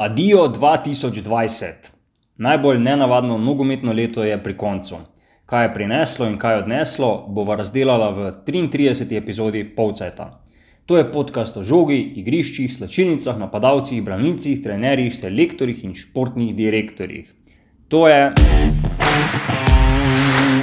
Adijo 2020. Najbolj nenavadno nogometno leto je pri koncu. Kaj je prineslo in kaj odneslo, bova razdelala v 33. epizodi Polceta. To je podcast o žogi, igriščih, slačilnicah, napadalcih, branilcih, trenerjih, selektorjih in športnih direktorjih. To je.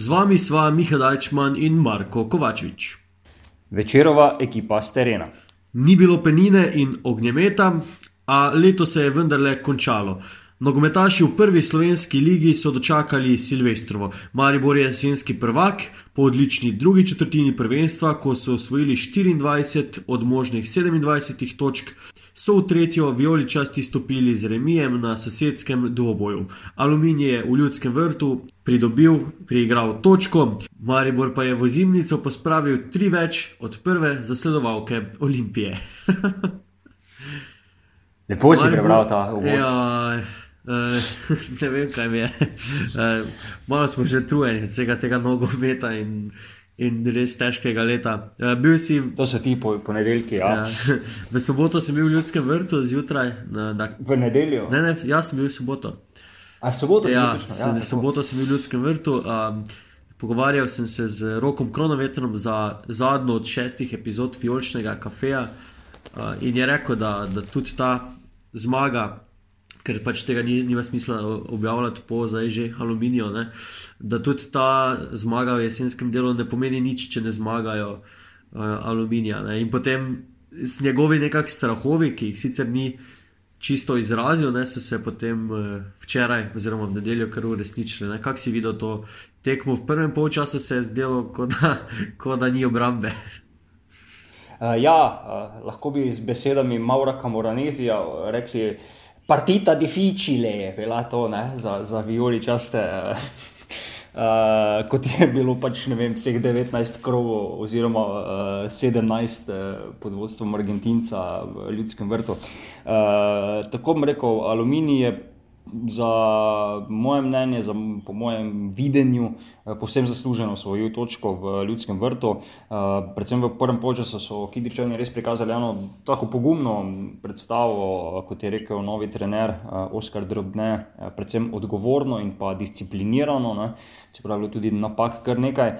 Z vami sva Miha Dajčman in Marko Kovačevič. Večerova ekipa s terena. Ni bilo penine in ognjemeta, a leto se je vendarle končalo. Nogometaši v prvi slovenski ligi so dočakali Silvestrovo. Maribor je jesenski prvak, po odlični drugi četrtini prvenstva, ko so osvojili 24 od možnih 27 točk, so v tretjo vijoličasti stopili z remijem na sosedskem dvoboju. Aluminij je v ljudskem vrtu pridobil, priigral točko, Maribor pa je v zimnico pospravil tri več od prve zasledovalke Olimpije. Lepo si prebral ta uvod. Ja, Uh, ne vem, kaj mi je. Uh, malo smo že trujeni od vsega tega nogometa in, in res težkega leta. Uh, bil si. To so ti po, ponedeljki. Ja. Ja, v soboto sem bil v ljudskem vrtu zjutraj. Na, na, V nedeljo. ne, ne, jaz sem bil v soboto. A v soboto Ja, bil točno? ja, lepo. v soboto sem bil v ljudskem vrtu. Um, pogovarjal sem se z Rokom Kronovetrom za zadnjo od šestih epizod Fiolčnega kafeja uh, in je rekel, da, da tudi ta zmaga. Ker pač tega ni, nima smisla objavljati po zdaj že aluminijo, ne? da tudi ta zmaga v jesenskem delu ne pomeni nič, če ne zmagajo uh, aluminija. Ne? In potem s njegovi nekakšni strahovi, ki jih sicer ni čisto izrazil, ne, so se potem uh, včeraj, oziroma v nedeljo, kar uresničili. ne. Kako si videl to tekmo? V prvem polčasu se je zdelo, kot da, ko da ni obrambe. Uh, ja, uh, lahko bi z besedami Maura Camoranezija rekli, partita difficile, vela to ne, za, za violi časte. Uh, kot je bilo pač ne vem, vseh 19 krogov, oziroma uh, 17 uh, pod vodstvom Argentinca v Ljudskem vrtu. Uh, tako bom rekel, aluminij je za moje mnenje, za, po mojem videnju, eh, povsem zasluženo osvojil točko v Ljudskem vrtu. Eh, Predvsem v prvem polčasu so Kidričani res prikazali eno tako pogumno predstavo, eh, kot je rekel novi trener Oskar Drobne, predvsem odgovorno in pa disciplinirano, ne, čeprav je bilo tudi napak kar nekaj.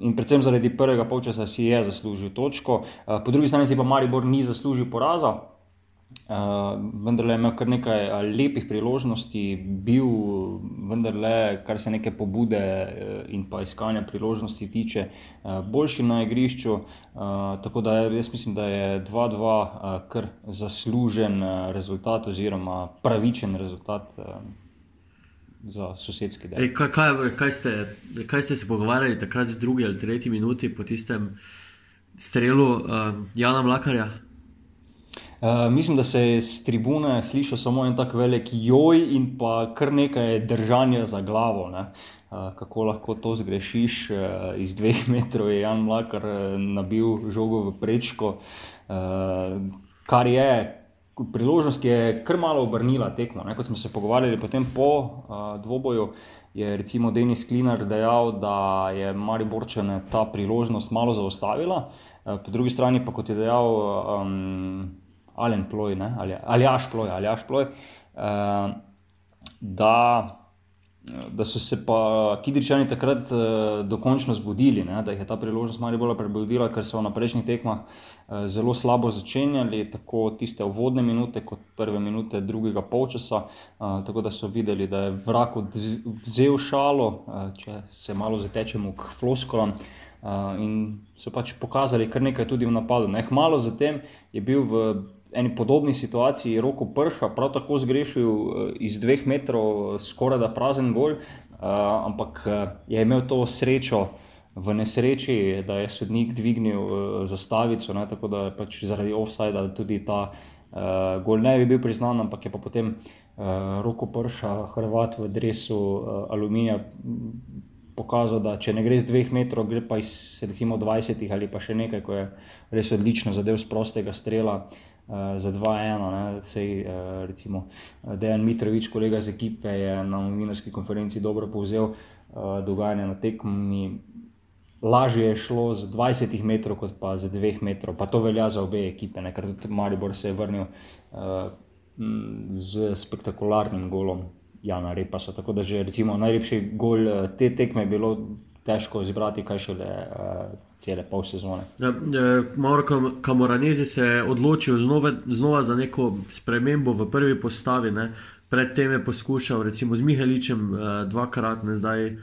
In predvsem zaradi prvega polčasa si je zaslužil točko, po drugi strani si pa Maribor ni zaslužil poraza. Uh, vendarle je imel kar nekaj uh, lepih priložnosti, bil vendarle, kar se neke pobude uh, in pa iskanja priložnosti tiče, boljši na igrišču. Uh, tako da jaz mislim, da je 2-2 uh, kar zaslužen rezultat oziroma pravičen rezultat za sosedski del. Ej, kaj, kaj, kaj, ste, kaj ste se pogovarjali takrat v drugi ali tretji minuti po tistem strelu uh, Jana Mlakarja? Uh, mislim, da se je z tribune slišal samo en tak velik joj in pa kar nekaj držanja za glavo. ne. Uh, kako lahko to zgrešiš, uh, iz dveh metrov je Jan Mlakar nabil žogo v prečko, kar je. Priložnost je kar malo obrnila tekmo. Ne? Kot smo se pogovarjali potem po uh, dvoboju, je recimo Denis Klinar dejal, da je Mariborčane ta priložnost malo zaustavila. Uh, po drugi strani pa, kot je dejal um, Alen Ploj, ne, ali Aljaš Ploj, Aljaš Ploj uh, da, da so se pa Kidričani takrat uh, dokončno zbudili, ne, da jih je ta priložnost malo bolj prebudila, ker so na prejšnjih tekmah uh, zelo slabo začenjali, tako tiste uvodne minute, kot prve minute drugega polčasa. Uh, tako da so videli, da je vrak vzel šalo, uh, če se malo zatečemo k floskolam. Uh, in so pač pokazali kar nekaj tudi v napadu. Ne. Hmalo zatem je bil v eni podobni situaciji roko prša, prav tako zgrešil eh, iz dveh metrov skoraj da prazen gol, uh, ampak eh, je imel to srečo v nesreči, da je sodnik dvignil uh, zastavico, ne, tako da je pač zaradi offsajda tudi ta uh, gol ne bi bil priznan, ampak je pa potem roko prša, Hrvat v dresu uh, aluminija. Pokazal, da če ne gre z dveh metrov, gre pa iz recimo 20 ali pa še nekaj, ko je res odlično zadev z prostega strela za 2-1. Sej, uh, recimo Dejan Mitrovič, kolega z ekipe, je na novinarski konferenci dobro povzel uh, dogajanje na tekmi lažje je šlo z 20 metrov, kot pa z 2 metrov. Pa to velja za obe ekipe, ker tudi Maribor se je vrnil uh, z spektakularnim golom Jana Repasa. Tako da že recimo, najlepši gol uh, te tekme je bilo težko izbrati, kaj šele uh, cele pol sezone. Ja, Mauro Kamoranezi se je odločil znova, znova za neko spremembo v prvi postavi. Ne? Predtem je poskušal, recimo z Miheličem, uh, dvakrat, ne zdaj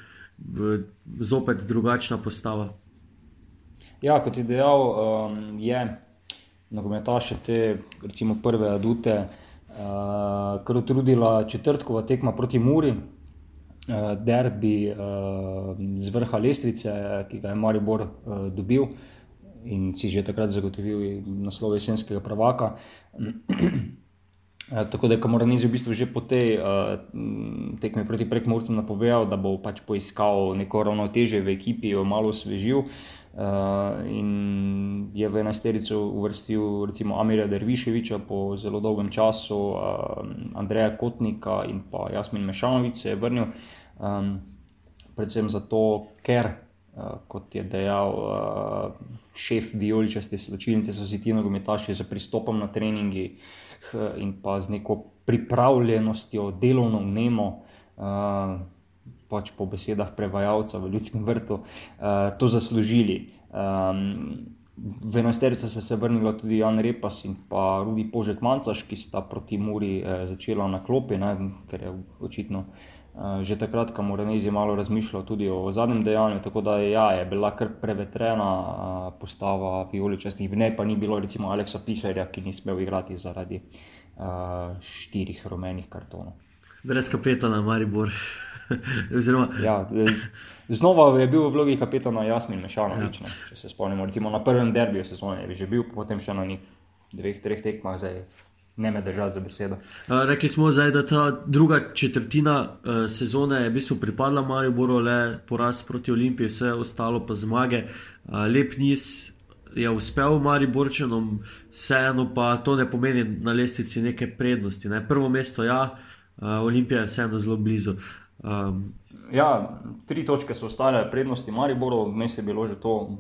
zopet drugačna postava. Ja, kot je dejal, um, je nogometaš te recimo, prve adute, uh, kar utrudila četrtkova tekma proti Muri, derbi uh, z vrha lestvice, ki ga je Maribor uh, dobil in si že takrat zagotovil naslov jesenskega prvaka. Eh, tako da je Kamoranizi v bistvu že po tej uh, tekmi proti prekmorcem napovedal, da bo pač poiskal neko ravnoteže v ekipi, jo malo osvežil. Uh, in je v enajsterico uvrstil recimo Amira Derviševiča po zelo dolgem času, uh, Andreja Kotnika in pa Jasmin Mešanovic se je vrnil. Um, predvsem zato, ker, uh, kot je dejal uh, šef Violičaste sločilnice, so si ti nogometaši za pristopom na treningi uh, in pa z neko pripravljenostjo, delovno vnemo, uh, pač po besedah prevajalca v Ljudskem vrtu, uh, to zaslužili. Um, v enosterico se je vrnila tudi Jan Repas in pa Rudi Požek Mancaš, ki sta proti Muri eh, začela na klopi, ne, ker je očitno. Že takrat, ko Morenez je malo razmišljal tudi o zadnjem dejanju, tako da je, ja, je bila kar prevetrena postava Violičastih, v njej pa ni bilo recimo Aleksa Pišerja, ki ni smel igrati zaradi uh, štirih rumenih kartonov. Brez kapetana, Maribor. Oziroma... ja, znova je bil v vlogi kapetana Jasmin Mešanovič, ja. če se spomnimo, recimo na prvem derbiju sezone je že bil, potem še na njih dveh, treh tekmah. Zdaj ne me držati za besedo. Uh, rekli smo, zdaj, da ta druga četrtina uh, sezone je v bistvu pripadla Mariboru, le poraz proti Olimpiji, vse ostalo pa zmage. Uh, lep niz je uspel Mariborčanom, vseeno pa to ne pomeni na lestvici neke prednosti. Ne? Prvo mesto, ja, uh, Olimpija je vseeno zelo blizu. Um, ja, tri točke so ostale prednosti Mariboru, vmes je bilo že to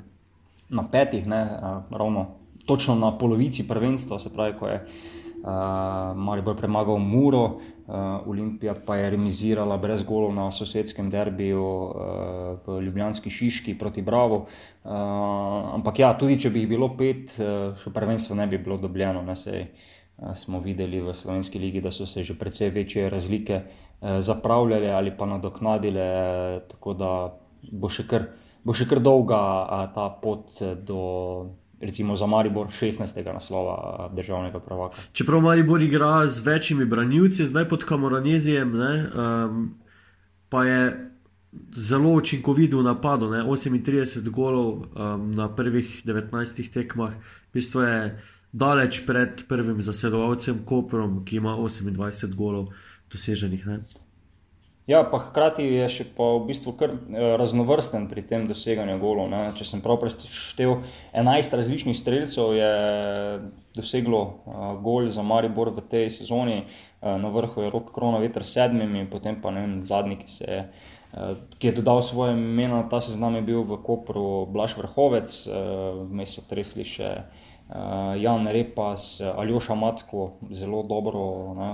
na petih, ne, uh, ravno točno na polovici prvenstva, se pravi, ko je uh, Maribor premagal Muro, uh, Olimpija pa je remizirala brez golov na sosedskem derbiju uh, v Ljubljanski Šiški proti Bravo. Uh, ampak ja, tudi če bi jih bilo pet, uh, še prvenstvo ne bi bilo dobljeno. Ne, sej, uh, smo videli v Slovenski ligi, da so se že precej večje razlike uh, zapravljale ali pa nadoknadile, uh, tako da bo še kar. Bo še kar dolga a, ta pot do, recimo za Maribor 16. naslova državnega prvaka. Čeprav Maribor igra z večjimi branilci, zdaj pod Kamoranezijem, ne, um, pa je zelo učinkovit v napadu. Ne, 38 golov um, na prvih 19 tekmah, v bistvu je daleč pred prvim zasedovalcem Koprom, ki ima 28 golov doseženih. Ne. Ja, pa hkrati je še pa v bistvu kar eh, raznovrsten pri tem doseganju golov. Ne. Če sem prav preštel, 11 različnih streljcev je doseglo uh, gol za Maribor v tej sezoni, uh, na vrhu je rok Krona Veter s sedmimi, potem pa ne vem, zadnji, ki, se, uh, ki je dodal svoje ime na ta seznam, je bil v Kopru Blaž Vrhovec, vmes uh, so tresli še uh, Jan Repas, Aljoša Matko, zelo dobro. Ne.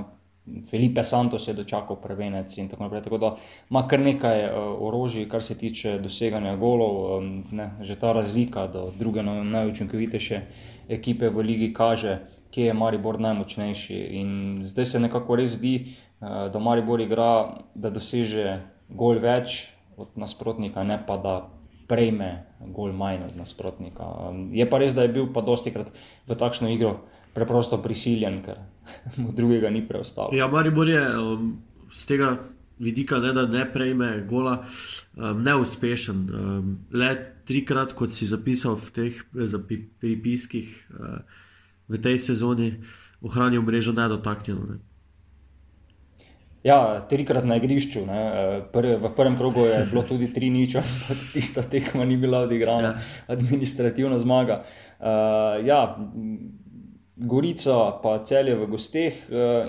Felipe Santos je dočakal prvenec in tako naprej. Tako da ima kar nekaj uh, orožij, kar se tiče doseganja golov. Ne, že ta razlika do druge najučinkovitejše ekipe v ligi kaže, kje je Maribor najmočnejši. In zdaj se nekako res zdi, uh, da Maribor igra, da doseže gol več od nasprotnika, ne pa da. Prejme gol manj od nasprotnika. Je pa res, da je bil pa dosti krat v takšno igro preprosto prisiljen, ker mu drugega ni preostalo. Ja, Maribor je um, z tega vidika, ne, da ne prejme gola, um, neuspešen. Um, le trikrat, kot si zapisal v teh pripiskih uh, v tej sezoni, ohranil mrežo nedotaknjeno. Ne. Ja, trikrat na igrišču. Prvi, v prvem krogu je bilo tudi tri nič, ampak tista tekma ni bila odigrana, ja. administrativna zmaga. Uh, ja, Gorica, pa celje v gosteh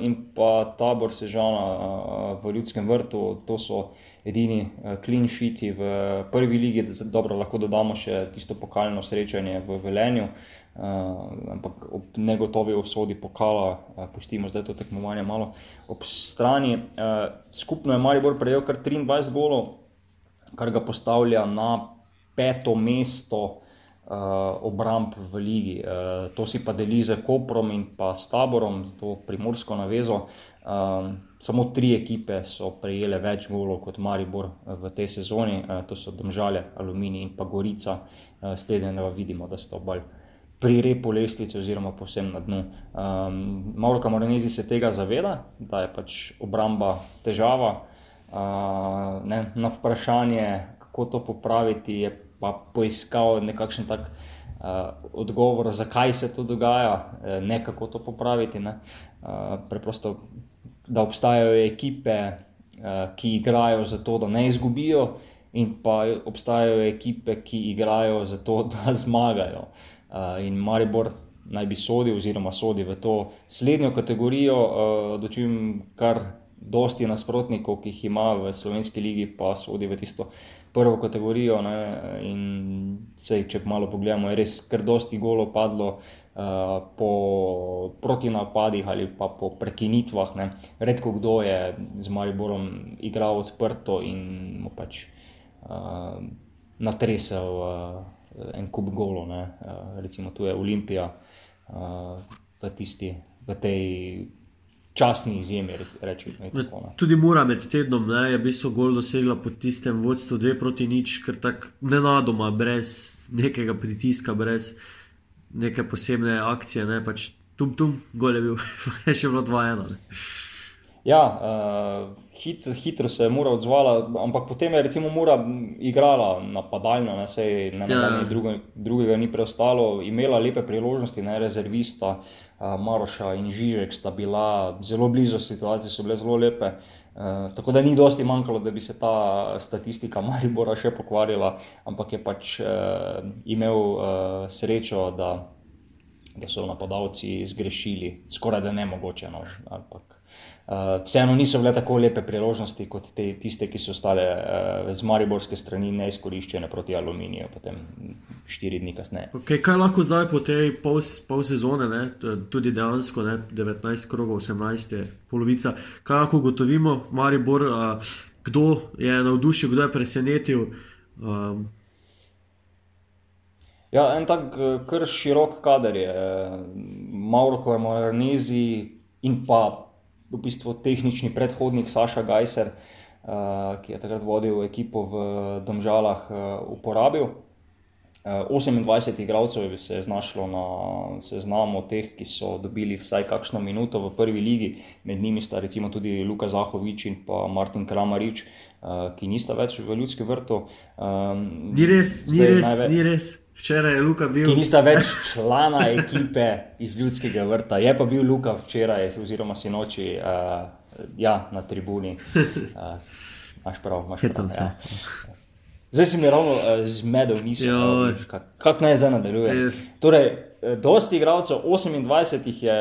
in pa tabor Sežana v Ljudskem vrtu, to so edini clean sheeti v prvi ligi. Dobro, lahko dodamo še tisto pokalno srečanje v Velenju. Ampak ob negotovi usodi pokala, pustimo zdaj to tekmovanje malo ob strani. Skupno je Maribor prejel kar 23 golov, kar ga postavlja na peto mesto obramb v ligi. Uh, to si pa deli z Koprom in pa s taborom, to primorsko navezo. Um, samo tri ekipe so prejele več golov kot Maribor v tej sezoni, uh, to so Domžale, Aluminij in pa Gorica. Uh, Slednje pa vidimo, da sta obalj pri repu lestvice, oziroma povsem na dnu. Um, Malo kamoranezi se tega zaveda, da je pač obramba težava. Uh, ne, na vprašanje, kako to popraviti, je pa poiskal nekakšen tak uh, odgovor, zakaj se to dogaja, ne kako to popraviti. Ne. Uh, preprosto, da obstajajo ekipe, uh, ki igrajo za to, da ne izgubijo. In pa obstajajo ekipe, ki igrajo za to, da zmagajo. Uh, Eh, in Maribor naj bi sodil, oziroma sodi v to slednjo kategorijo, uh, dočim kar dosti nasprotnikov, ki jih ima v slovenski ligi, pa sodi v tisto prvo kategorijo. Ne, in sej, če malo pogledamo, je res kar dosti golo padlo. Uh, po protinapadih ali pa po prekinitvah, ne. redko kdo je z Mariborom igral odprto in mu pač uh, natresel uh, en kup golo, ne. Eh, recimo tu je Olimpija, eh, v, tisti, v tej časni izjemi. Reči, tako, tudi mora med tednom, ne, je bil gol dosegla pod tistem vodstvom, dve proti nič, ker tako nenadoma, brez nekega pritiska, brez neke posebne akcije, ne pač tum tum, gol je bil, še bilo dva ena. Ja, uh, hit, hitro se je Mura odzvala, ampak potem je recimo Mura igrala napadalno, ne, sej, ne, ja. ne, druge, drugega ni preostalo, imela lepe priložnosti, ne rezervista, uh, Maroša in Žižek sta bila zelo blizu situacije, so bile zelo lepe. Uh, tako da ni dosti manjkalo, da bi se ta statistika Maribora še pokvarila, ampak je pač uh, imel uh, srečo, da, da so napadalci zgrešili, skoraj da ne mogoče. No, ampak, Uh, vseeno niso bile tako lepe priložnosti kot te, tiste, ki so ostale uh, z Mariborske strani neizkoriščene proti Aluminiju, potem štiri dni kasneje. Okay, kaj lahko zdaj po tej pol, pol sezone, ne? tudi dejansko ne? 19 krogov, 18 je polovica, kaj lahko ugotovimo, Maribor, uh, kdo je navdušil, kdo je presenetil? Um, Ja, en tak kar širok kader je, Mauro Kormornezi in pa v bistvu tehnični predhodnik Saša Gajser, uh, ki je takrat vodil ekipo v Domžalah, uh, uporabil. Uh, 28 igralcev se je znašlo na seznamu teh, ki so dobili vsaj kakšno minuto v prvi ligi, med njimi sta recimo tudi Luka Zahovič in pa Martin Kramarič, ki nista več v ljudskem vrtu. Um, ni res, ni res, najve... ni res. Včeraj je Luka bil. Ki nista več člana ekipe iz ljudskega vrta, je pa bil Luka včeraj, oziroma si noči uh, ja, na tribuni. Uh, Máš prav, imaš prav. Ja. Zdaj si mi ravno uh, zmedel, mislim, kako kak naj zdaj nadaljuje. Torej, dosti igralcev, 28 jih je,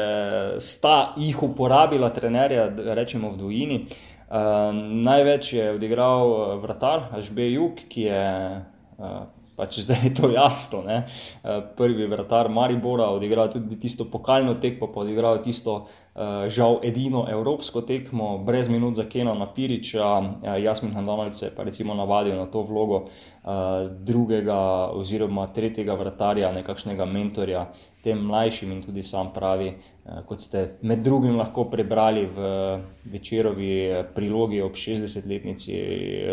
sta jih uporabila trenerja, rečemo v Dvojini. Uh, največ je odigral vratar, Žbe Juk, ki je. Uh, pač zdaj je to jasno. Ne? Eh, prvi vratar Maribora odigral tudi tisto pokalno tekmo, pa odigral tisto eh, žal edino evropsko tekmo, brez minut za Kena Napiriča. Eh, Jasmin Handanovec je pa recimo navadil na to vlogo drugega oziroma tretjega vratarja, nekakšnega mentorja. Tem mlajšim in tudi sam pravi, kot ste med drugim lahko prebrali v večerovi prilogi ob 60-letnici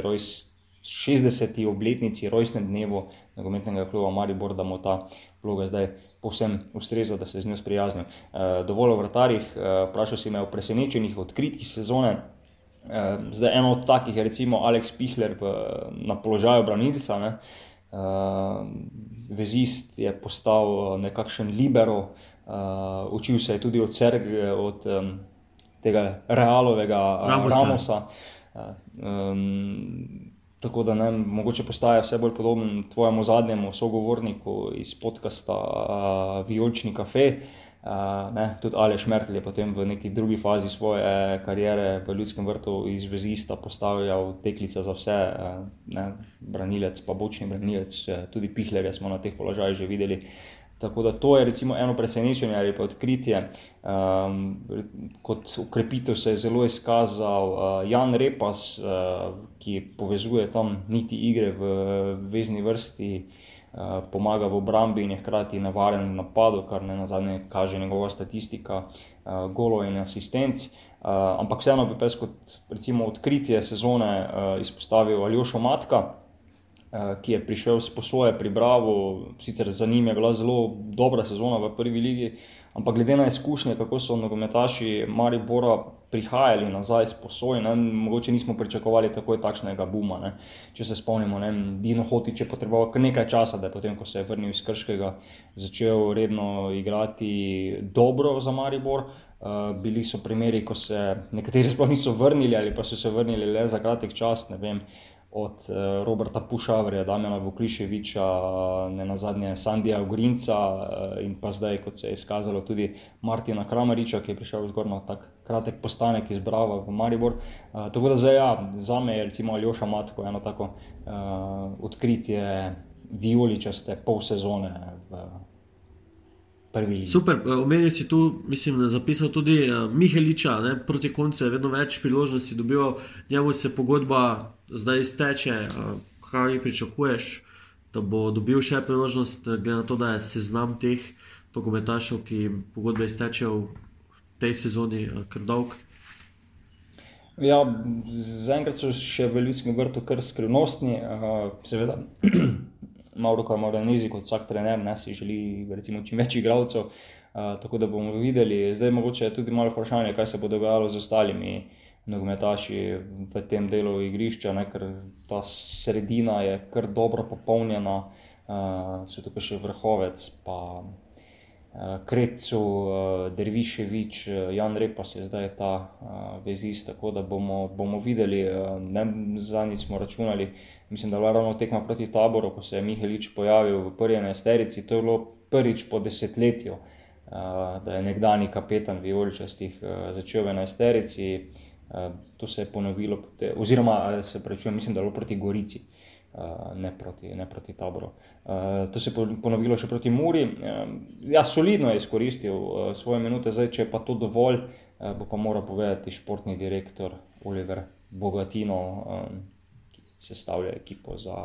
rojstva. 60. obletnici rojstnem dnevu nogometnega kluba Maribor, da mu ta vloga zdaj povsem ustreza, da se z njo sprijaznim. E, dovolj o vratarjih, e, vprašal si me o presenečenih odkritih sezone. E, zdaj eno od takih je recimo Aleks Pihler na položaju branilca. Ne? E, vezist je postal nekakšen libero, e, učil se je tudi od, Serg, od um, tega realovega Ramosa. Ramosa. Um, tako da ne, mogoče postaje vse bolj podoben tvojemu zadnjemu sogovorniku iz podcasta uh, Vijolčni kafe. Uh, ne, tudi Aleš Mertel je potem v neki drugi fazi svoje kariere v Ljudskem vrtu iz Vezista postavljal teklice za vse, uh, ne, branilec, pa bočni branilec, tudi pihlerje smo na teh položajih že videli. Tako da to je recimo eno presenečenje ali pa odkritje. Um, kot ukrepitev se je zelo izkazal uh, Jan Repas, uh, ki povezuje tam niti igre v vezni vrsti, uh, pomaga v obrambi in je hkrati navaren v napadu, kar ne na zadnje kaže njegova statistika, uh, golo in asistenc. Uh, ampak vseeno bi pes kot recimo odkritje sezone uh, izpostavil Aljošo Matka. Eh, ki je prišel s posoje pri Bravo, sicer za njim je bila zelo dobra sezona v prvi ligi, ampak glede na izkušnje, kako so nogometaši Maribora prihajali nazaj s posoj, ne, mogoče nismo pričakovali takoj takšnega buma. Ne. Če se spomnimo, ne, Dino Hotič je potreboval kar nekaj časa, da je potem, ko se je vrnil iz Krškega, začel redno igrati dobro za Maribor. Uh, bili so primeri, ko se nekateri sploh niso vrnili ali pa so se vrnili le za kratek čas, ne vem, od uh, Roberta Pušavrja, Damjana Vukliševiča, ne na zadnje Sandija Ugrinca uh, in pa zdaj, kot se je izkazalo, tudi Martina Kramariča, ki je prišel zgoraj na tak kratek postanek iz Brava v Maribor. Uh, tako da zdaj, ja, za me je recimo Aljoša Matko eno tako uh, odkritje vijoličaste pol sezone. V, Super, omenil si tu, mislim, da je zapisal tudi uh, Miheliča, ne, proti koncu je vedno več priložnosti dobival, njemu se pogodba zdaj izteče, uh, kaj pričakuješ, da bo dobil še priložnost, glede na to, da je seznam teh dokumentašov, ki pogodbe iztečejo v tej sezoni, uh, kar dolg. Ja, zaenkrat so še v ljudskem vrtu kar skrivnostni, uh, seveda. Mauro Kamoranezi, kot vsak trener, ne, si želi recimo, čim več igralcev. Uh, tako da bomo videli, zdaj mogoče je tudi malo vprašanje, kaj se bo dogajalo z ostalimi nogometaši v tem delu igrišča, ne, ker ta sredina je kar dobro popolnjena, uh, so tukaj še vrhovec, pa Krecu, uh, Derviševič, Jan Repas je zdaj ta vezist, tako da bomo, bomo videli, ne zadnjič smo računali, mislim, da je bila ravno tekma proti taboru, ko se je Mihelič pojavil v prvi enesterici, to je bilo prvič po desetletju. Da je nekdani kapetan Vijoličastih začel v enesterici, Uh, to se je ponovilo, oziroma se prečujem, mislim, da je bilo proti Gorici, ne, proti, ne proti taboru. Uh, to se je ponovilo še proti Muri. Uh, ja, solidno je izkoristil uh, svoje minute, zdaj, če je pa to dovolj, uh, bo pa moral povedati športni direktor Oliver Bogatino, ki sestavlja ekipo za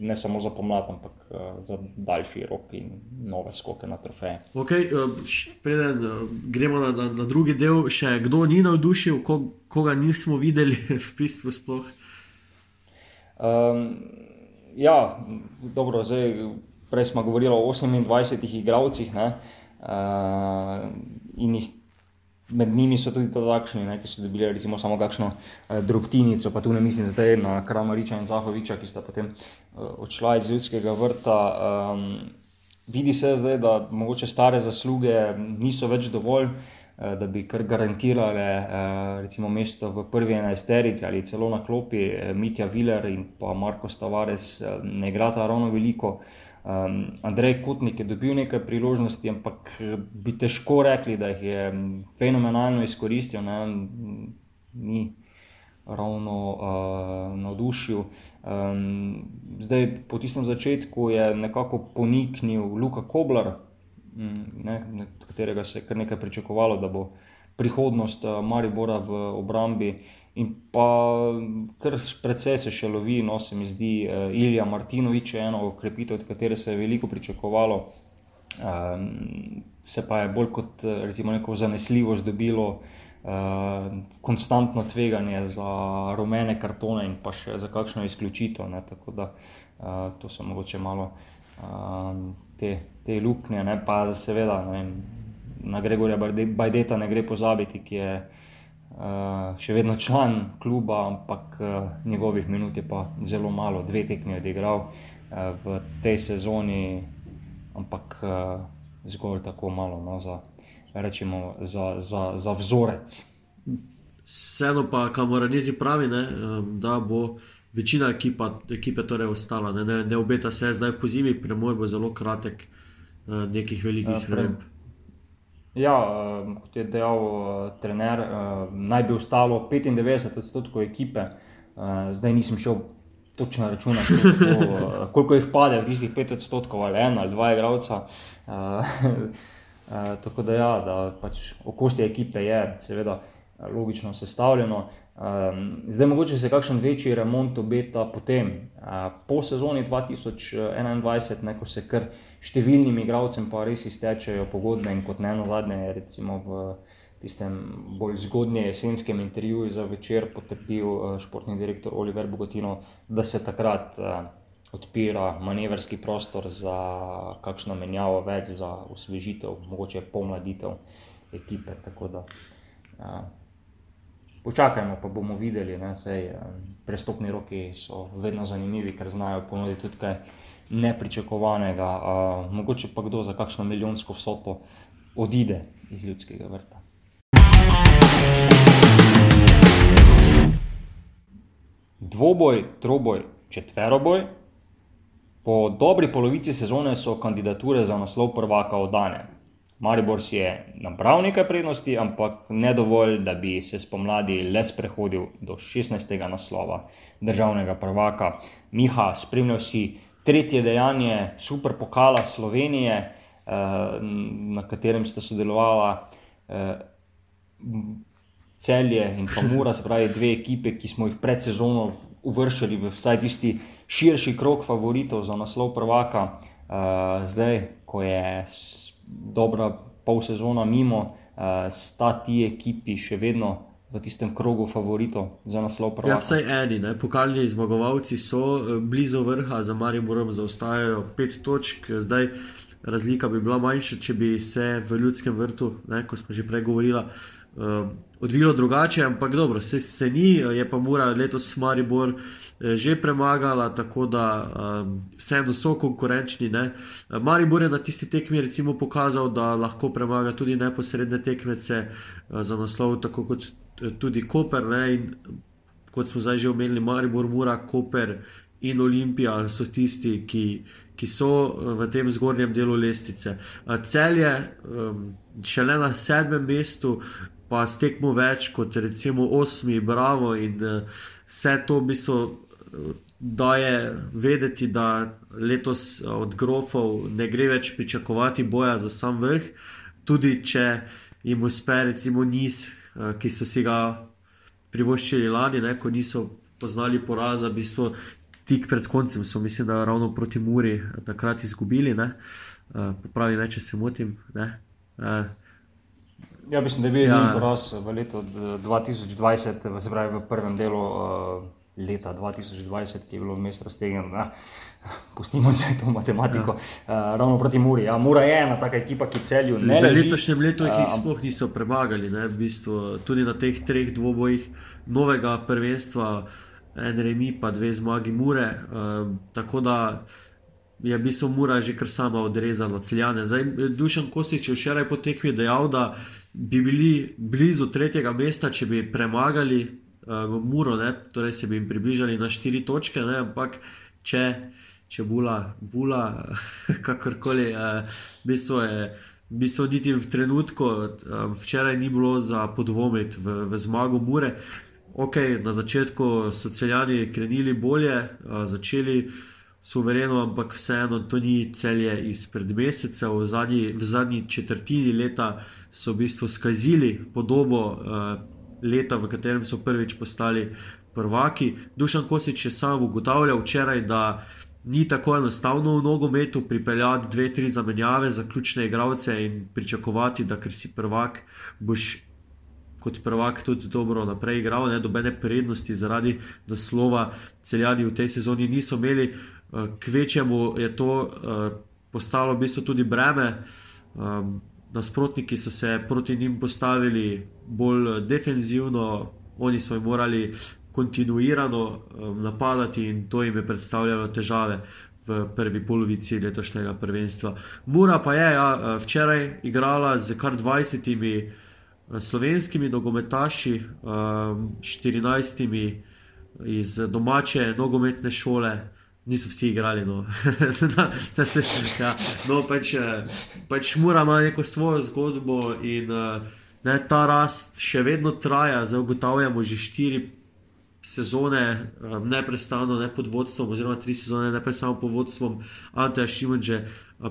ne samo za pomlad, ampak uh, za daljši rok in nove skoke na trofeje. Okay, uh, eh, preden uh, gremo na, na, na drugi del, še kdo ni navdušil, ko, koga nismo videli v bistvu sploh. Um, ja, dobro, zdaj, prej smo govorili o 28 igralcih uh, in jih med njimi so tudi takšni, ne, ki so dobili recimo, samo kakšno eh, drobtinico, pa tu ne mislim zdaj na Kramariča in Zahoviča, ki sta potem eh, odšla iz ljudskega vrta. Um, vidi se zdaj, da mogoče stare zasluge niso več dovolj, eh, da bi kar garantirale eh, recimo mesto v prvi enajsterici ali celo na klopi eh, Mitja Viler in pa Marko Stavares eh, ne igrata ravno veliko. Um, Andrej Kutnik je dobil nekaj priložnosti, ampak eh, bi težko rekli, da jih je fenomenalno izkoristil, ne, ni ravno uh, navdušil. Um, zdaj, po tistem začetku je nekako poniknil Luka Koblar, ne, katerega se je kar nekaj pričakovalo, da bo prihodnost uh, Maribora v obrambi. In pa kar precej se še lovi, no se mi zdi, uh, Ilija Martinovič je eno okrepitev, od katere se je veliko pričakovalo, um, se pa je bolj kot recimo neko zanesljivost dobilo, uh, konstantno tveganje za rumene kartone in pa še za kakšno izključitev. Ne, tako da uh, to so mogoče malo uh, te, te luknje, ne, pa seveda vem, na Gregorja Bajdeta ne gre pozabiti, ki je uh, še vedno član kluba, ampak uh, njegovih minut je pa zelo malo, dve tekmi je odigral uh, v tej sezoni, ampak uh, zgolj tako malo no, za, rečemo, za, za, za vzorec. Vseeno pa, kamor Rezi pravi, ne, da bo večina ekipa, ekipe torej ostala. Ne, ne, ne obeta se zdaj po zimi, premor bo zelo kratek, uh, nekih velikih sprememb. Ja, uh, kot je dejal uh, trener, uh, naj bi ostalo 95 odstotkov ekipe. Uh, zdaj nisem šel točno računati, koliko, uh, koliko jih pade v tistih 5 odstotkov ali en ali dva igralca. Uh, uh, tako da, ja, da pač okostje ekipe je seveda logično sestavljeno. Um, zdaj, mogoče se kakšen večji remont obeta potem, uh, po sezoni 2021, ne, ko se kar številnim igralcem pa res iztečejo pogodbe in kot ne na zadnje, recimo v tistem bolj zgodnjem jesenskem intervjuju za večer potrdil uh, športni direktor Oliver Bogotino, da se takrat uh, odpira manevrski prostor za kakšno menjavo več, za osvežitev, mogoče pomladitev ekipe. Tako da, uh, Počakajmo, pa bomo videli. Sej, prestopni roki so vedno zanimivi, ker znajo ponuditi tudi kaj nepričakovanega. A, mogoče pa kdo za kakšno milijonsko vsoto odide iz ljudskega vrta. Dvoboj, troboj, četveroboj. Po dobri polovici sezone so kandidature za naslov prvaka oddane. Maribor si je nabral nekaj prednosti, ampak ne dovolj, da bi se spomladi le sprehodil do 16. naslova državnega prvaka. Miha, spremljal si tretje dejanje super pokala Slovenije, eh, na katerem sta sodelovala eh, celje in pa Mura, se pravi dve ekipe, ki smo jih pred sezono uvrščali v vsaj tisti širši krok favoritov za naslov prvaka. Eh, zdaj, ko je dobra pol sezona mimo, sta ti ekipi še vedno v tistem krogu favoritov za naslov prvaka. Ja, vsaj eni, ne? pokalni zmagovalci so eh, blizu vrha, za Mariborom zaostajajo pet točk. Zdaj, razlika bi bila manjša, če bi se v ljudskem vrtu, ne, kot smo že prej govorili, odvilo drugače, ampak dobro, se, se ni, je pa mora letos Maribor uh, že premagala, tako da um, vseeno so konkurenčni. Ne. Maribor je na tisti tekmi recimo pokazal, da lahko premaga tudi neposredne tekmece uh, za naslov, tako kot tudi Koper. Ne, in, kot smo zdaj že omenili, Maribor, Mura, Koper in Olimpija so tisti, ki. Ki so v tem zgornjem delu lestvice. Cel je um, šele na sedmem mestu, pa stekmo več kot recimo osmi, bravo in uh, vse to v bistvu uh, daje vedeti, da letos uh, od grofov ne gre več pričakovati boja za sam vrh, tudi če jim uspe recimo niz, ki so si ga privoščili lani, ne, ko niso poznali poraza, v bistvu tik pred koncem so, mislim, da ravno proti Muri takrat izgubili, uh, popravi me, če se motim. Ne, Ja, mislim, da je bil ja. poraz v letu 2020, se pravi v prvem delu uh, leta 2020, ki je bilo vmes raztegnjeno. Pustimo se to matematiko. Ja. Uh, ravno proti Muri. Ja, Mura je ena taka ekipa, ki celju ne gre. V letošnjem letu jih uh, sploh niso premagali, ne, v bistvu, tudi na teh treh dvobojih novega prvenstva, en remi, pa dve zmagi Mure. Uh, tako da je v bistvu Mura že kar sama odrezala celjane. Zdaj, Dušan Kosič je včeraj po tekmi dejal, da bi bili blizu tretjega mesta, če bi premagali uh, Muro, ne? torej se bi jim približali na štiri točke, ne? ampak če, če bula, bula kakorkoli, uh, bistvo je. V bistvu, niti v trenutku, um, včeraj ni bilo za podvomiti v, v zmago Mure. Ok, na začetku so celjani krenili bolje, uh, začeli suvereno, ampak vseeno to ni celje izpred meseca, v zadnji, v zadnji četrtini leta so v bistvu skazili podobo uh, leta, v katerem so prvič postali prvaki. Dušan Kosič je sam ugotavljal včeraj, da ni tako enostavno v nogometu pripeljati dve, tri zamenjave za ključne igralce in pričakovati, da ker si prvak, boš. Kot prvak tudi dobro naprej igral, ne dobene prednosti zaradi naslova, celjani v tej sezoni niso imeli, uh, kvečemu je to uh, postalo v bistvu tudi breme. Um, nasprotniki so se proti njim postavili bolj defenzivno, oni so jim morali kontinuirano um, napadati in to jim je predstavljalo težave v prvi polovici letošnjega prvenstva. Mura pa je ja, včeraj igrala z kar 20 uh, slovenskimi nogometaši, um, 14 iz domače nogometne šole. Niso vsi igrali, no, da, da se ja, no, pač, pač mora imeti neko svojo zgodbo, in ne, ta rast še vedno traja. Zdaj ugotavljamo že štiri sezone, neprestano, ne pod vodstvom, oziroma tri sezone, neprestano pod vodstvom Anteja Šimunče,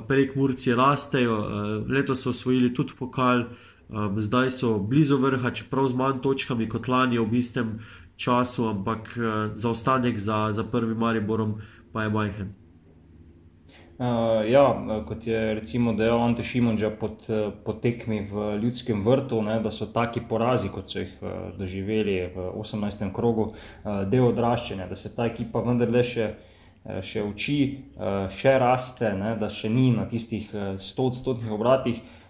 prek Murcije rastejo. Letos so osvojili tudi pokal, zdaj so blizu vrha, čeprav z manj točkami kot lani v istem času, ampak zaostanek za, za prvim Mariborom pa je majhen. Uh, ja, kot je recimo dejal Ante Šimunča pod, pod tekmi v Ljudskem vrtu, ne, da so taki porazi, kot so jih uh, doživeli v 18. krogu, uh, del odraščanja, da se ta ekipa vendarle še, še uči, uh, še raste, ne, da še ni na tistih 100-odstotnih obratih. Uh,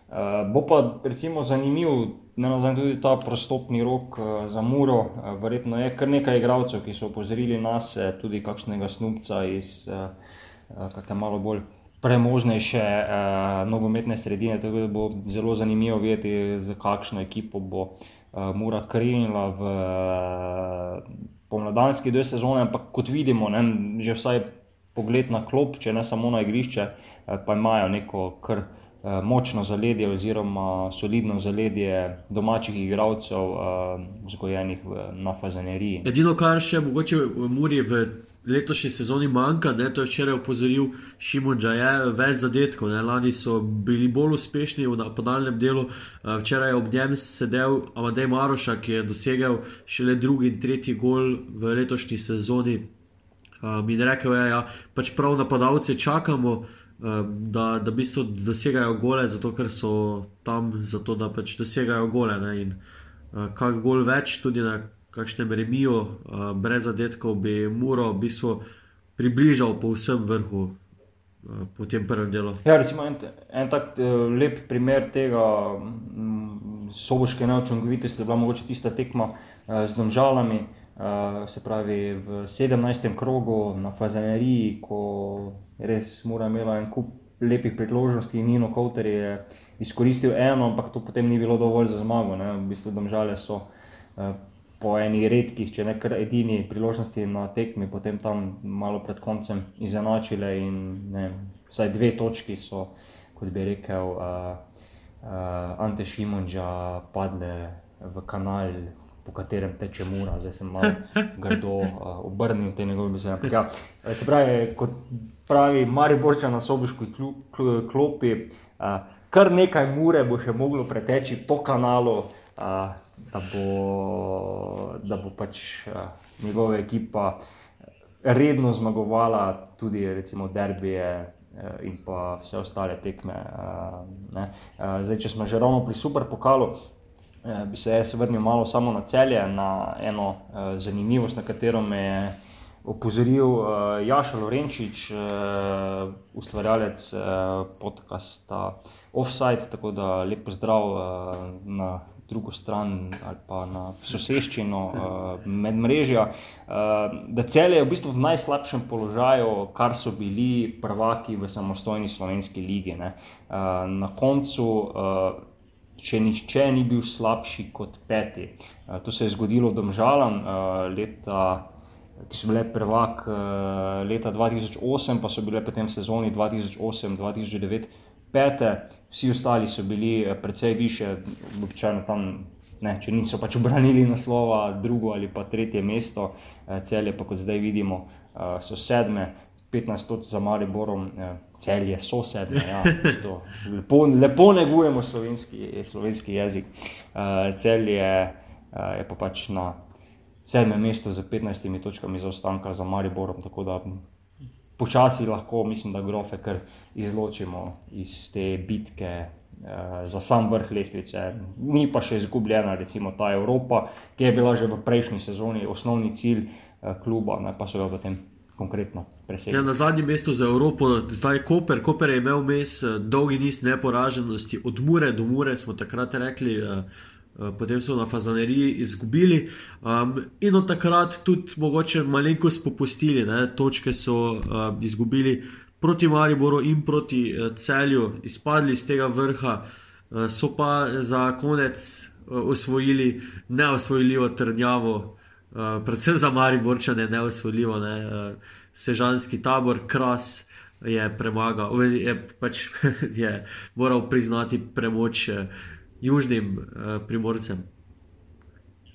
bo pa recimo zanimiv, ne nazaj tudi ta prostopni rok uh, za Muro. Uh, verjetno je kar nekaj igralcev, ki so opozorili nas, tudi kakšnega snupca iz. Uh, Eh, kakšne malo bolj premožnejše uh, nogometne sredine. Tako da bo zelo zanimivo videti, za kakšno ekipo bo uh, Mura krenila v uh, pomladanski del sezone. Ampak kot vidimo, ne, že vsaj pogled na klop, če ne samo na igrišče, uh, pa imajo neko kar. Močno zaledje, oziroma solidno zaledje domačih igralcev, vzgojenih na fazaneriji. Edino, kar še mogoče v Muri v letošnji sezoni manjka, ne, to je včeraj opozoril Šimon Džaje, več zadetkov. Ne, lani so bili bolj uspešni v podaljnem delu, eh, včeraj ob njem sedel Amadej Maroša, ki je dosegel šele drugi in tretji gol v letošnji sezoni. Um, in rekel je, da ja, pač prav napadalce čakamo, um, da, da bi so dosegajo gole, zato ker so tam, zato da pač dosegajo gole. Ne, in uh, kar gol več, tudi na kakšnem remiju, uh, brez zadetkov, bi Muro v bistvu približal po vsem vrhu. Po tem prvem delu. Ja, recimo, en, en tak uh, lep primer tega um, soboške neočinkovitosti je bila mogoče tista tekma uh, z domžalami, uh, se pravi v 17. krogu na Fazaneriji, ko res mora imela en kup lepih priložnosti in Nino Kowter je izkoristil eno, ampak to potem ni bilo dovolj za zmago. Ne? V bistvu domžale so po eni redkih, če ne kar edini priložnosti na tekmi, potem tam malo pred koncem izenačile in ne, vsaj dve točki so, kot bi rekel, uh, Ante Šimunča padle v kanal. Po katerem teče mura, zdaj sem malo grdo uh, obrnil te njegove besede. Ja, se pravi, kot pravi Mariborča na sobiški klopi, uh, kar nekaj mure bo še moglo preteči po kanalu, uh, da bo, da bo pač uh, njegova ekipa redno zmagovala, tudi recimo derbije in pa vse ostale tekme. Uh, zdaj, če smo že ravno pri super pokalu. Bi se jaz vrnil malo samo na celje, na eno uh, zanimivost, na katero me je opozoril uh, Jaša Lorenčič, uh, ustvarjalec uh, podcasta Offside. Tako da lepo zdrav uh, na drugo stran ali pa na soseščino uh, med mrežja. Uh, da cel je v bistvu v najslabšem položaju, kar so bili prvaki v samostojni slovenski lige. Uh, na koncu, uh, če nihče ni bil slabši kot peti. To se je zgodilo domžalam uh, leta. Ki so bile prvak leta 2008, pa so bile potem sezoni 2008-2009 pete, vsi ostali so bili precej više, običajno tam, ne, če niso pač obranili naslova, drugo ali pa tretje mesto, celje pa kot zdaj vidimo, so sedme. 15 točk za Mariborom, celje so sedme. Ja, lepo, lepo negujemo slovenski, slovenski jezik. Celje je pa pač na sedmem mestu z 15 točkami zaostanka za Mariborom, počasi lahko, mislim, da grofe kar izločimo iz te bitke uh, za sam vrh lestvice. Ni pa še izgubljena, recimo ta Evropa, ki je bila že v prejšnji sezoni osnovni cilj uh, kluba, ne, pa so jo potem. Ja, na zadnjem mestu za Evropo, zdaj je Koper. Koper je imel mes eh, dolgi niz neporaženosti, od Mure do Mure, smo takrat rekli. Uh, Eh, potem so na Fazaneriji izgubili um, in od takrat tudi mogoče malenkost popustili. Ne? Točke so uh, izgubili proti Mariboru in proti uh, celju, izpadli iz tega vrha. so pa za konec osvojili neosvojljivo trdnjavo, predvsem za Mariborčane, neosvojljivo, ne, sežanski tabor, kras. Je premagal, je pač je moral priznati premoč južnim primorcem.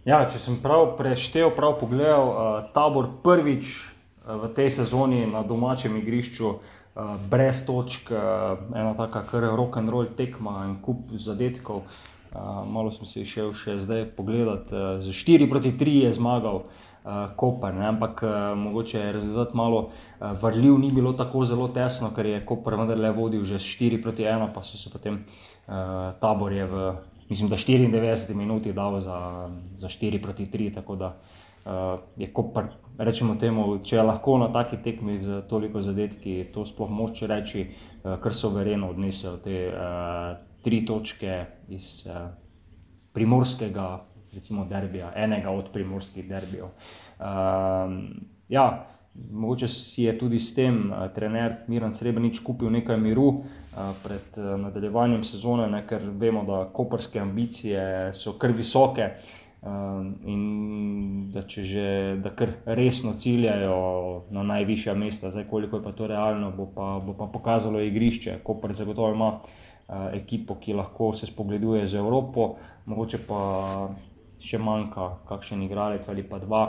Ja, če sem prav preštel, prav pogledal, uh, tabor prvič uh, v tej sezoni na domačem igrišču, uh, brez točk, uh, ena taka kar rock and roll tekma in kup zadetkov. Uh, malo sem se šel še zdaj pogledat, uh, z 4 proti 3 je zmagal. Uh, Koper, ampak uh, mogoče je rezultat malo uh, vrljiv, ni bilo tako zelo tesno, ker je Koper vendarle vodil že 4 proti 1, pa so se potem uh, tabor je v mislim, da 94 minut je dal za, za 4 proti 3. Tako da uh, je Koper, rečemo temu, če je lahko na taki tekmi z toliko zadetki, to sploh moče reči, uh, kar so verjeno odnesel te uh, tri točke iz uh, primorskega, recimo, derbija, enega od primorskih derbijev. Uh, ja, Mogoče si je tudi s tem uh, trener Miren Srebrenic kupil nekaj miru uh, pred uh, nadaljevanjem sezone, ne, ker vemo, da koperske ambicije so kar visoke uh, in da če že da kar resno ciljajo na najvišja mesta, zdaj koliko je pa to realno, bo pa, bo pa pokazalo igrišče. Koper zagotovo ima uh, ekipo, ki lahko se spogleduje z Evropo, mogoče pa še manjka kakšen igralec ali pa dva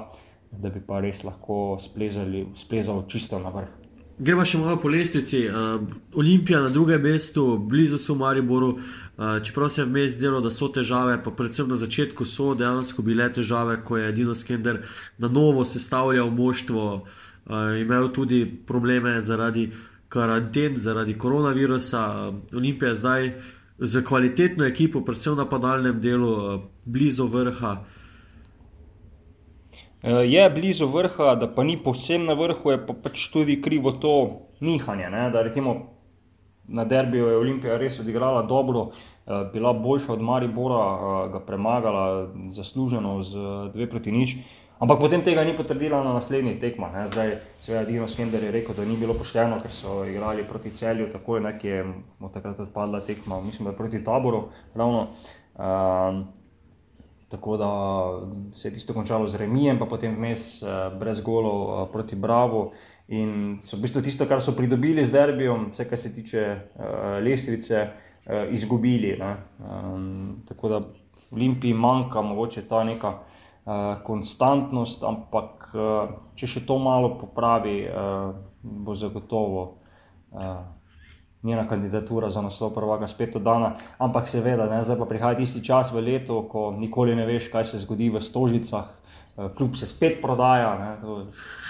da bi pa res lahko splezal čisto na vrh. Gremo še malo po lestvici. Uh, Olimpija na drugem mestu, blizu so Mariboru. Uh, čeprav se je vmes zdelo, da so težave, pa predvsem na začetku so dejansko bile težave, ko je Dino Skender na novo sestavljal moštvo, uh, imel tudi probleme zaradi karanten, zaradi koronavirusa. Olimpija je zdaj z kvalitetno ekipo, predvsem na padalnem delu, uh, blizu vrha. Eh, je blizu vrha, da pa ni povsem na vrhu, je pa pač tudi krivo to nihanje. Ne? Da recimo na derbiju je Olimpija res odigrala dobro, eh, bila boljša od Maribora, eh, ga premagala zasluženo z dve proti nič. Ampak potem tega ni potrdila na naslednjih tekmah. Zdaj, seveda, Dino Skender je rekel, da ni bilo pošteno, ker so igrali proti celju, tako je nekje od takrat odpadla tekma, mislim, da proti taboru. Ravno. Uh, Tako da se je tisto končalo z remijem, pa potem vmes uh, brez golov uh, proti Bravo. In so v bistvu tisto, kar so pridobili z derbijo, vse kar se tiče uh, lestvice, uh, izgubili. Um, tako da Olimpiji manjka mogoče ta neka konstantnost, ampak uh, če še to malo popravi, uh, bo zagotovo. Njena kandidatura za naslov prvaka spet oddana. Ampak seveda, ne, zdaj pa prihaja tisti čas v letu, ko nikoli ne veš, kaj se zgodi v Stožicah. Eh, Kljub se spet prodaja, ne,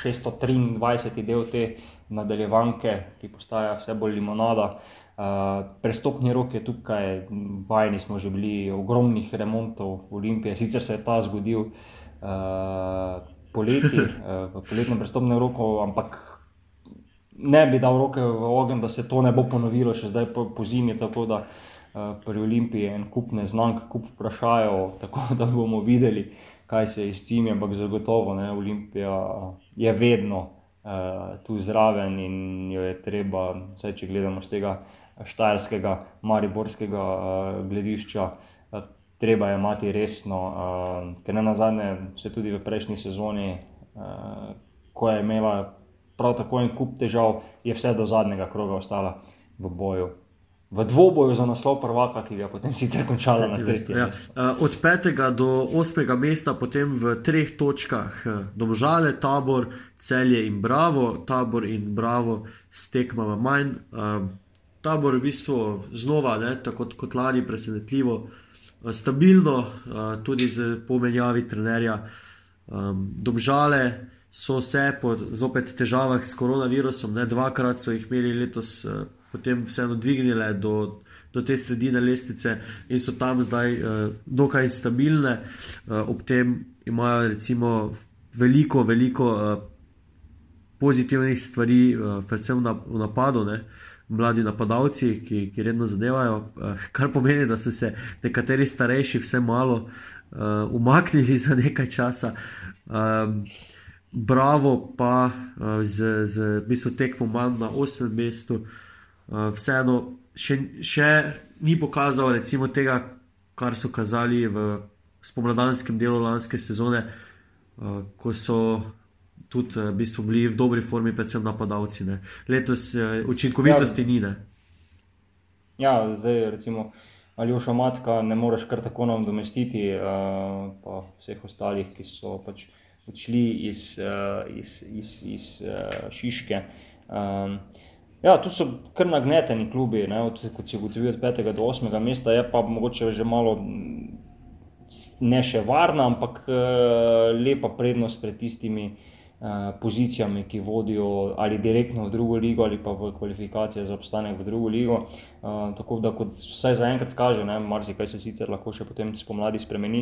623 del te nadaljevanke, ki postaja vse bolj limonada. Uh, prestopni rok je tukaj, vajeni smo že bili ogromnih remontov Olimpije, sicer se je ta zgodil uh, poleti, uh, v poletnem prestopnem roku, ampak ne bi dal roke v ogen, da se to ne bo ponovilo še zdaj po, po zimi. Tako da uh, pri Olimpiji en kup neznank, kup vprašajo, tako da bomo videli, kaj se je s cimi, ampak zagotovo ne, Olimpija je vedno uh, tu zraven in jo je treba, vse če gledamo z tega štajerskega, mariborskega uh, gledišča. Uh, Treba je imeti resno, uh, ker ne na zadnje, se tudi v prejšnji sezoni, uh, ko je imela prav tako en kup težav, je vse do zadnjega kroga ostala v boju. V dvoboju za naslov prvaka, ki ga je potem sicer končala na tretjem. Ja. Uh, od petega do osmega mesta, potem v treh točkah, domžale, tabor, celje in bravo, tabor in bravo stekmava manj. Uh, tabor v bistvu znova, ne, tako kot lani, presenetljivo, uh, stabilno, uh, tudi z pomenjavi trenerja. Um, domžale, so se po zopet težavah s koronavirusom, ne dvakrat so jih imeli letos, eh, potem vseeno dvignile do, do te sredine lestvice in so tam zdaj uh, dokaj stabilne. Uh, ob tem imajo recimo veliko, veliko uh, pozitivnih stvari, uh, predvsem na, v napadu. Ne? Mladi napadalci, ki, ki redno zadevajo, kar pomeni, da so se nekateri starejši vse malo uh, umaknili za nekaj časa. Um, Bravo, pa uh, z, z bistvu tekmo manj na osmem mestu, uh, vseeno še, še ni pokazal recimo, tega, kar so kazali v spomladanskem delu lanske sezone, uh, ko so tudi uh, bili v dobri formi, predvsem napadalci. Ne. Letos uh, učinkovitosti ja, ni. Ne. Ja, zdaj recimo. Ali už omatka ne moreš kar tako nam domestiti, uh, pa vseh ostalih, ki so pač odšli iz, uh, iz, iz, iz uh, Šiške. Um, ja, tu so kar nagneteni klubi, ne, od, kot si ugotovil, od 5. do 8. mesta, je pa mogoče že malo ne še varna, ampak uh, lepa prednost pred tistimi. Eh, pozicijami, ki vodijo ali direktno v drugo ligo, ali pa v kvalifikacije za obstanek v drugo ligo. Uh, tako da, kot vsaj zaenkrat kaže, marsikaj se sicer lahko še potem spomladi spremeni.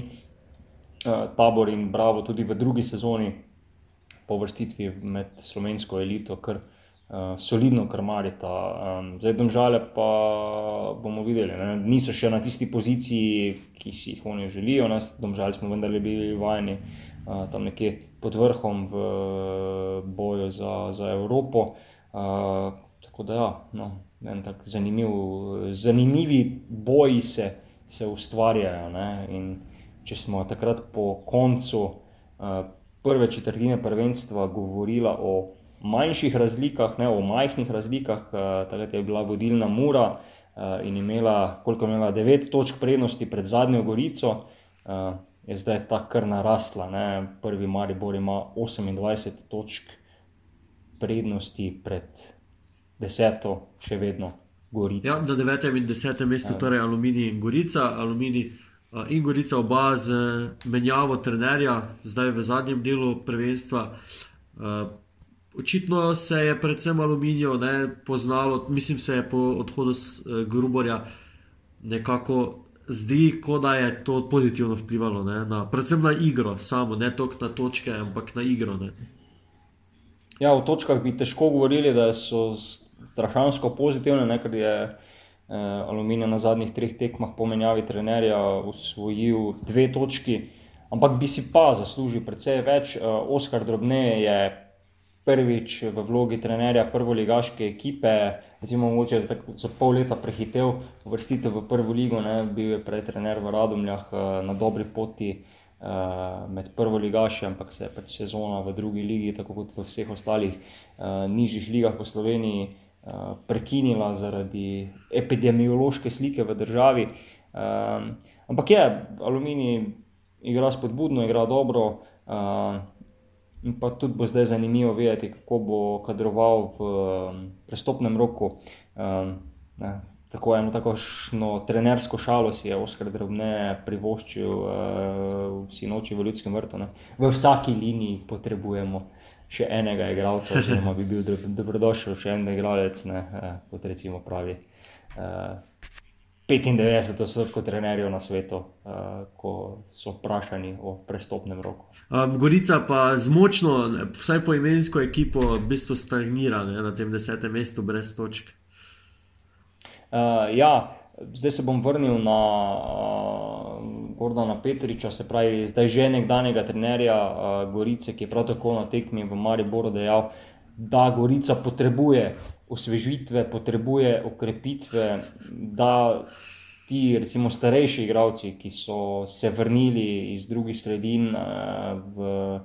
Uh, tabor in Bravo tudi v drugi sezoni, po vrstitvi med slovensko elito, kar uh, solidno krmarita. Um, zdaj, domžale pa bomo videli, ne? niso še na tisti poziciji, ki si jih oni želijo. Nas, domžali smo vendarle bili vajeni uh, tam nekje pod vrhom v boju za, za Evropo. Uh, tako da, ja, no, en tak zanimiv, zanimivi boji se, se ustvarjajo. Če smo takrat po koncu uh, prve četrtine prvenstva govorili o manjših razlikah, ne o majhnih razlikah, uh, takrat je bila vodilna Mura uh, in imela, koliko imela, devet točk prednosti pred zadnjo Gorico. Uh, je zdaj ta kar narasla. Ne? Prvi Maribor ima 28 točk prednosti pred deseto, še vedno Gorica. Ja, na devetem in desetem mestu, ja. torej Aluminij in Gorica. Aluminij in Gorica oba z menjavo trenerja, zdaj v zadnjem delu prvenstva. Očitno se je predvsem aluminijo ne, poznalo, mislim, se je po odhodu z Gruborja nekako zdi, kot da je to pozitivno vplivalo, ne, na, predvsem na igro, samo ne toliko na točke, ampak na igro. Ne. Ja, v točkah bi težko govorili, da so strašansko pozitivne, ne, ker je eh, Aluminij na zadnjih treh tekmah po menjavi trenerja usvojil dve točki, ampak bi si pa zaslužil precej več. Eh, Oskar Drobne je prvič v vlogi trenerja prvoligaške ekipe, recimo mogoče za, za pol leta prehitev vrstitev v prvo ligo, ne, bil je prej trener v Radomljah eh, na dobri poti uh, med prvoligaši, ampak se je pač sezona v drugi ligi, tako kot v vseh ostalih uh, nižjih ligah po Sloveniji, prekinila zaradi epidemiološke slike v državi. Ampak je, Aluminij igra spodbudno, igra dobro. Uh, In pa tudi bo zdaj zanimivo videti, kako bo kadroval v um, prestopnem roku. Um, ne, tako eno takošno trenersko šalo si je Oskar Drobne privoščil uh, vsi noči v Ljudskem vrtu. Ne. V vsaki liniji potrebujemo še enega igralca, oziroma bi bil dobrodošel še en igralec, ne, uh, kot recimo pravi. Uh, 95 odstotkov trenerjev na svetu, uh, ko so vprašani o prestopnem roku. Um, Gorica pa z močno, vsaj po imensko ekipo, v bistvu stagnira ne, na tem desetem mestu, brez točk. Uh, ja, zdaj se bom vrnil na uh, Gordona Petriča, se pravi, zdaj že nekdanjega trenerja uh, Gorice, ki je prav tako na tekmi v Mariboru dejal, da Gorica potrebuje osvežitve, potrebuje okrepitve, da ti, recimo, starejši igravci, ki so se vrnili iz drugih sredin uh, v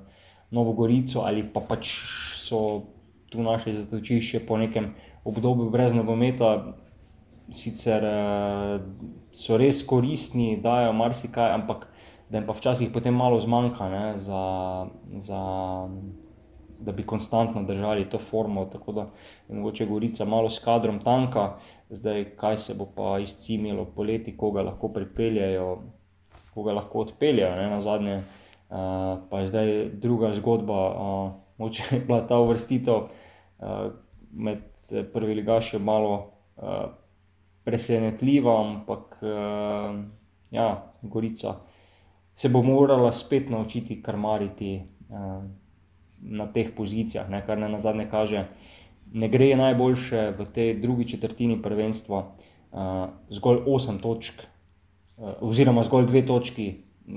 Novo Gorico ali pa pač so tu našli zatočišče po nekem obdobju brez nogometa, sicer uh, so res koristni, dajo marsikaj, ampak da jim pa včasih potem malo zmanjka ne, za. za Da bi konstantno držali to formo, tako da je mogoče Gorica malo s kadrom tanka, zdaj kaj se bo pa izcimilo poleti, koga lahko pripeljajo, koga lahko odpeljajo. Ne, na zadnje uh, pa je zdaj druga zgodba, uh, moče je bila ta uvrstitev uh, med prvi ligaši malo uh, presenetljiva, ampak uh, ja, Gorica se bo morala spet naučiti karmariti uh, na teh pozicijah, ne, kar na zadnje kaže ne gre najboljše v tej drugi četrtini prvenstva, uh, zgolj 8 točk, uh, oziroma zgolj 2 točki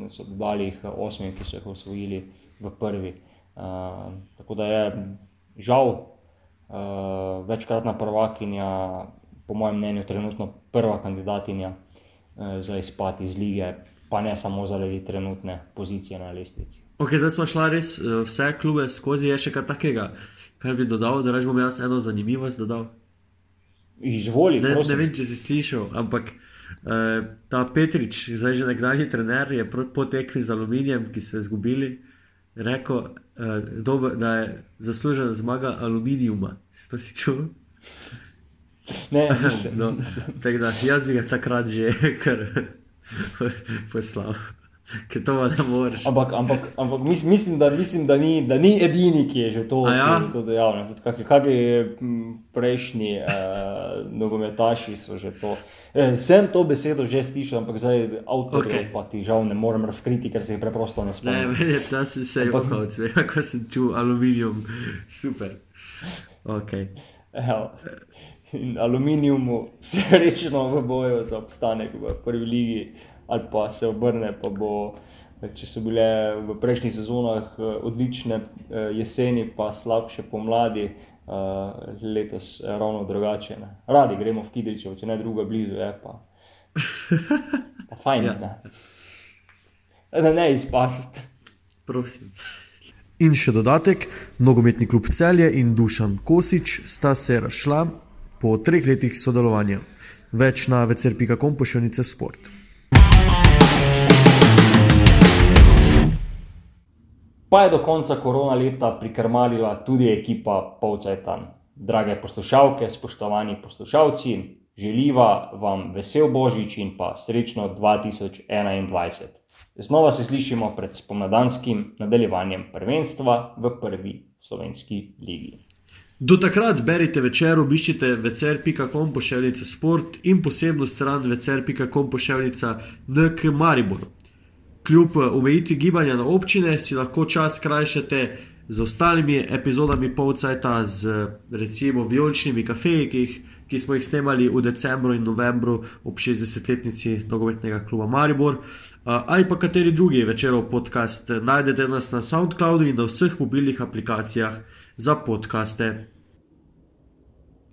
so dodali jih osmim, ki so jih osvojili v prvi. Uh, tako da je žal uh, večkratna prvakinja po mojem mnenju, trenutno prva kandidatinja uh, za izpad iz lige, pa ne samo zaradi trenutne pozicije na lestvici. Okay, zdaj smo šli res uh, vse klube skozi, je še kaj takega, kar bi dodal, da bom jaz eno zanimivost dodal. Izvoli, ne, prosim. ne vem, če si slišal, ampak uh, ta Petrič, zdaj že nekdanji trener, je po tekmi z aluminijem, ki so izgubili, rekel, uh, dober, da je zaslužena zmaga aluminijuma. Si to si čutil? Ne, no, da, jaz bi ga takrat že kar poslal. Ker to ne moreš. Ampak, ampak, ampak mislim, da, mislim da, ni, da ni edini, ki je že to, ja? to dejal. Kakšni prejšnji uh, nogometaši so že to. Eh, sem to besedo že slišal, ampak zdaj avtor okay. pa ti žal ne morem razkriti, ker se jih preprosto ne spomnim. Ne, da si se jih ohal, ko sem čutil aluminijum. Super. Okay. In aluminijumu srečno v boju za obstanek v prvi ligi ali pa se obrne, pa bo, če so bile v prejšnjih sezonah eh, odlične eh, jeseni, pa slabše pomladi, eh, letos ravno drugače. Ne. Radi gremo v Kidričev, če ne druga blizu, je pa. pa fajn, ja. ne. Da ne izpasti. Prosim. In še dodatek, nogometni klub Celje in Dušan Kosič sta se razšla po treh letih sodelovanja. Več na večer.com pošiljnice sport. Pa je do konca korona leta prikrmalila tudi ekipa Povcajtan. Drage poslušalke, spoštovani poslušalci, želiva vam vesel božič in pa srečno 2021. Znova se slišimo pred spomladanskim nadaljevanjem prvenstva v prvi slovenski ligi. Do takrat berite večer, obiščite večer.com pošiljnica sport in posebno stran večer.com pošiljnica NK Maribor. Kljub omejitvi gibanja na občine si lahko čas krajšate z ostalimi epizodami Povcajta, z recimo vijoličnimi kafeji, ki, ki smo jih snemali v decembru in novembru ob 60-letnici nogometnega kluba Maribor. Ali pa kateri drugi večerov podcast najdete nas na SoundCloudu in na vseh mobilnih aplikacijah za podkaste.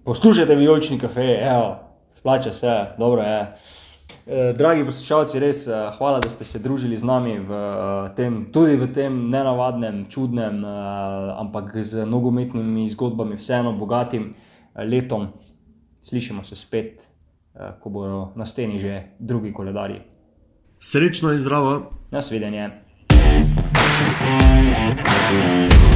Poslušajte vijolični kafe, evo, splača se, dobro je. Eh, dragi poslušalci, res eh, hvala, da ste se družili z nami v eh, tem, tudi v tem nenavadnem, čudnem, ampak z nogometnimi zgodbami, vseeno bogatim letom. Slišimo se spet, ko bodo na steni že drugi koledarji. Srečno in zdravo. Nasvidenje. thank you